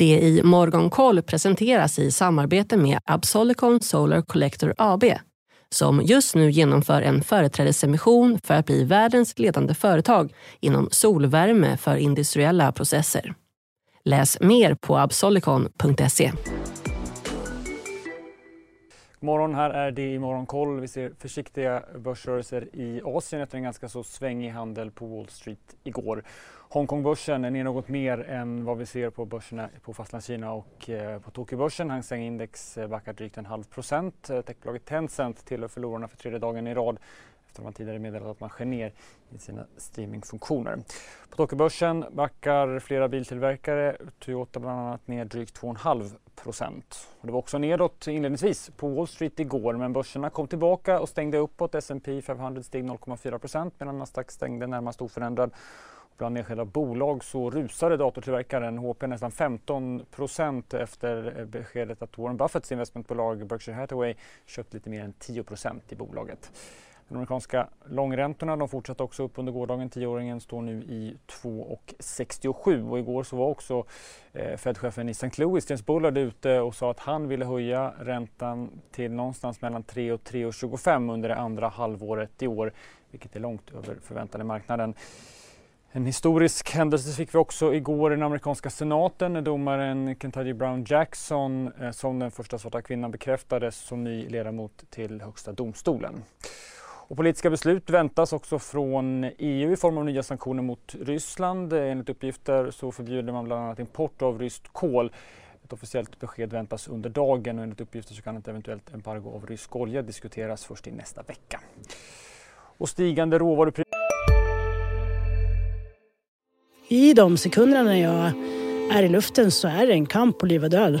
Det i Morgonkoll presenteras i samarbete med Absolicon Solar Collector AB som just nu genomför en företrädesemission för att bli världens ledande företag inom solvärme för industriella processer. Läs mer på absolicon.se morgon, här är det i Morgonkoll. Vi ser försiktiga börsrörelser i Asien efter en ganska så svängig handel på Wall Street igår. Hongkongbörsen är ner något mer än vad vi ser på börserna på fastlandskina och eh, på Tokyobörsen. Hang Seng Index eh, backar drygt en halv procent. Eh, techbolaget Tencent tillhör förlorarna för tredje dagen i rad efter att man tidigare meddelat att man skär ner i sina streamingfunktioner. På Tokyobörsen backar flera biltillverkare, Toyota bland annat ner drygt 2,5 procent. Det var också nedåt inledningsvis på Wall Street igår men börserna kom tillbaka och stängde uppåt. S&P 500 steg 0,4 procent medan Nasdaq stängde närmast oförändrad. Bland enskilda bolag så rusade datortillverkaren HP nästan 15 procent efter beskedet att Warren Buffetts investmentbolag Berkshire Hathaway köpt lite mer än 10 procent i bolaget. De amerikanska långräntorna de fortsatte också upp under gårdagen. Tioåringen står nu i 2,67 och igår så var också eh, Fed-chefen i St. Louis, James Bullard, ute och sa att han ville höja räntan till någonstans mellan 3 och 3,25 under det andra halvåret i år, vilket är långt över förväntade marknaden. En historisk händelse fick vi också igår i den amerikanska senaten när domaren Kentucky Brown Jackson eh, som den första svarta kvinnan bekräftades som ny ledamot till högsta domstolen. Och politiska beslut väntas också från EU i form av nya sanktioner mot Ryssland. Enligt uppgifter så förbjuder man bland annat import av ryskt kol. Ett officiellt besked väntas under dagen och enligt uppgifter så kan ett eventuellt embargo av rysk olja diskuteras först i nästa vecka. Och stigande råvarupriser i de sekunderna när jag är i luften så är det en kamp på liv och död.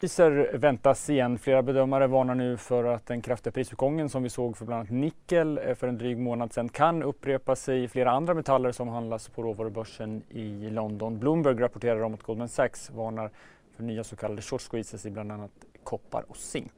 Priser väntas igen. Flera bedömare varnar nu för att den kraftiga prisuppgången som vi såg för bland annat nickel eh, för en dryg månad sedan kan upprepa sig i flera andra metaller som handlas på råvarubörsen i London. Bloomberg rapporterar om att Goldman Sachs varnar för nya så kallade short squeezes i bland annat koppar och zink.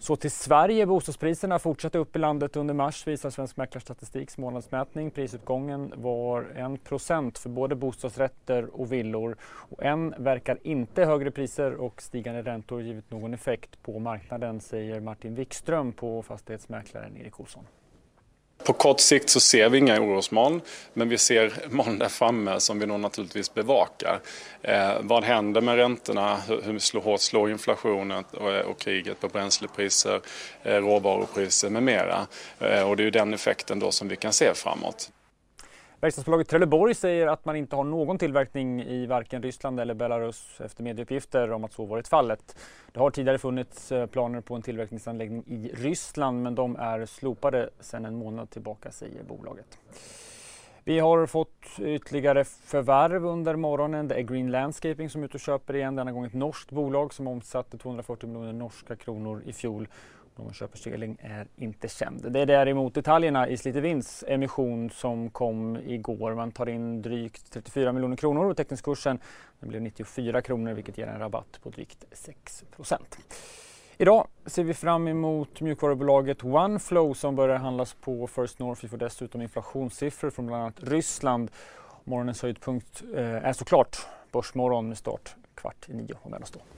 Så till Sverige. Bostadspriserna fortsatte upp i landet under mars visar Svensk Mäklarstatistiks månadsmätning. Prisutgången var 1% för både bostadsrätter och villor. Och än verkar inte högre priser och stigande räntor givit någon effekt på marknaden säger Martin Wikström på fastighetsmäklaren Erik Olsson. På kort sikt så ser vi inga orosmoln, men vi ser moln där framme som vi nog naturligtvis bevakar. Eh, vad händer med räntorna? Hur, hur slår, hårt slår inflationen och, och, kriget på bränslepriser, eh, råvarupriser med mera? Eh, och det är ju den effekten då som vi kan se framåt. Verkstadsbolaget Trelleborg säger att man inte har någon tillverkning i varken Ryssland eller Belarus efter medieuppgifter om att så varit fallet. Det har tidigare funnits eh, planer på en tillverkningsanläggning i Ryssland men de är slopade sedan en månad tillbaka säger bolaget. Vi har fått ytterligare förvärv under morgonen. Det är Green Landscaping som är ute och köper igen. Denna gång ett norskt bolag som omsatte 240 miljoner norska kronor i fjol någon köpeskilling är inte känd. Det är däremot detaljerna i Slitevins emission som kom igår. Man tar in drygt 34 miljoner kronor och teckningskursen den blev 94 kronor vilket ger en rabatt på drygt 6 procent. Idag ser vi fram emot mjukvarubolaget OneFlow som börjar handlas på First North. Vi får dessutom inflationssiffror från bland annat Ryssland. Morgonens höjdpunkt eh, är såklart Börsmorgon med start kvart i nio om en.